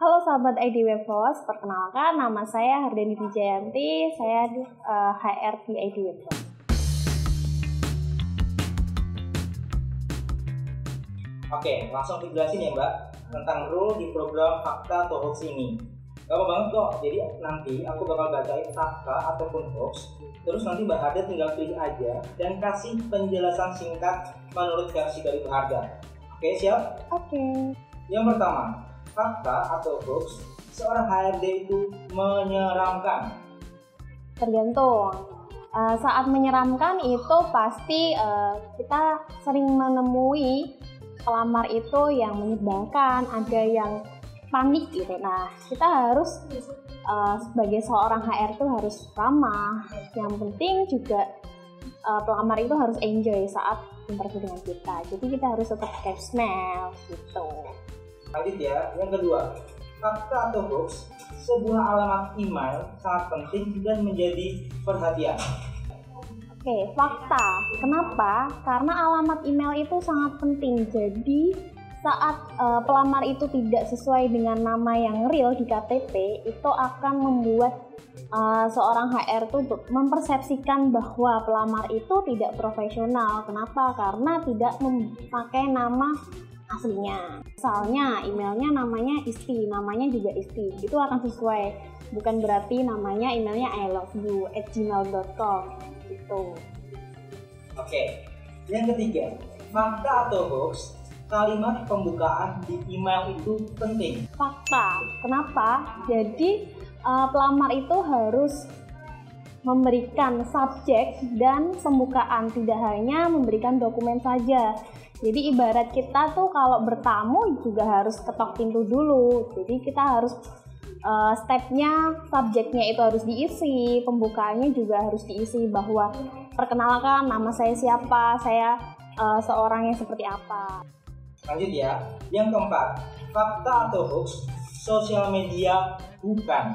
Halo sahabat ID Web Host, perkenalkan nama saya Hardeni Wijayanti, saya uh, HR di ID Web Host. Oke, langsung dijelasin ya Mbak tentang rule di program fakta atau hoax ini. Gampang banget kok, jadi nanti aku bakal bacain fakta ataupun hoax Terus nanti Mbak Harda tinggal pilih aja dan kasih penjelasan singkat menurut versi dari Mbak Harda. Oke, siap? Oke. Yang pertama, fakta atau hoax seorang HRD itu menyeramkan. Tergantung. Uh, saat menyeramkan itu pasti uh, kita sering menemui pelamar itu yang menyebalkan, ada yang panik gitu. Nah, kita harus uh, sebagai seorang HR itu harus ramah. Yang penting juga uh, pelamar itu harus enjoy saat interview dengan kita. Jadi kita harus tetap smile gitu. Lanjut ya, yang kedua, fakta atau hoax sebuah alamat email sangat penting dan menjadi perhatian. Oke, fakta. Kenapa? Karena alamat email itu sangat penting. Jadi saat uh, pelamar itu tidak sesuai dengan nama yang real di KTP itu akan membuat uh, seorang HR tuh mempersepsikan bahwa pelamar itu tidak profesional. Kenapa? Karena tidak memakai nama aslinya. Misalnya emailnya namanya Isti, namanya juga Isti. Itu akan sesuai. Bukan berarti namanya emailnya I love you at gmail.com gitu. Oke, yang ketiga, fakta atau hoax kalimat pembukaan di email itu penting. Fakta. Kenapa? Jadi uh, pelamar itu harus memberikan subjek dan pembukaan, tidak hanya memberikan dokumen saja. Jadi ibarat kita tuh kalau bertamu juga harus ketok pintu dulu. Jadi kita harus uh, stepnya subjeknya itu harus diisi, pembukaannya juga harus diisi bahwa perkenalkan nama saya siapa, saya uh, seorang yang seperti apa. Lanjut ya. Yang keempat, fakta atau hoax sosial media bukan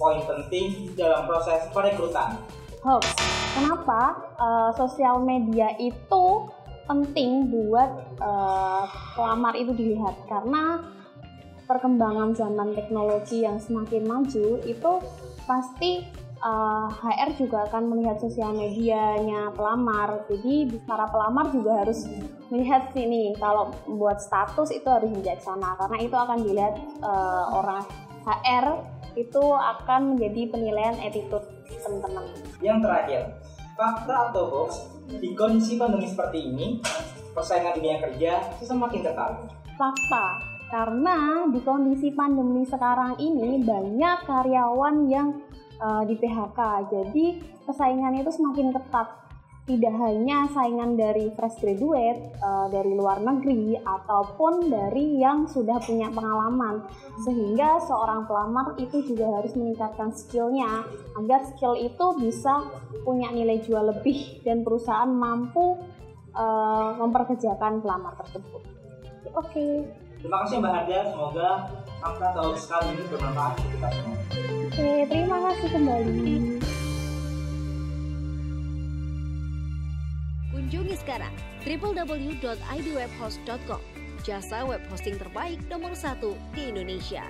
poin penting dalam proses perekrutan. Hoax. Kenapa uh, sosial media itu penting buat uh, pelamar itu dilihat? Karena perkembangan zaman teknologi yang semakin maju itu pasti uh, eh, HR juga akan melihat sosial medianya pelamar. Jadi para pelamar juga harus melihat sini kalau buat status itu harus bijaksana karena itu akan dilihat uh, orang HR itu akan menjadi penilaian attitude teman-teman. Yang terakhir, fakta atau hoax di kondisi pandemi seperti ini, persaingan dunia kerja semakin ketat. Fakta, karena di kondisi pandemi sekarang ini banyak karyawan yang uh, di PHK. Jadi persaingannya itu semakin ketat. Tidak hanya saingan dari fresh graduate uh, dari luar negeri ataupun dari yang sudah punya pengalaman, sehingga seorang pelamar itu juga harus meningkatkan skillnya agar skill itu bisa punya nilai jual lebih dan perusahaan mampu uh, memperkerjakan pelamar tersebut. Oke. Okay. Terima kasih Mbak Harda, semoga angka tahun sekali ini bermanfaat untuk kita semua. Oke, terima kasih kembali. Kunjungi sekarang www.idwebhost.com, jasa web hosting terbaik nomor satu di Indonesia.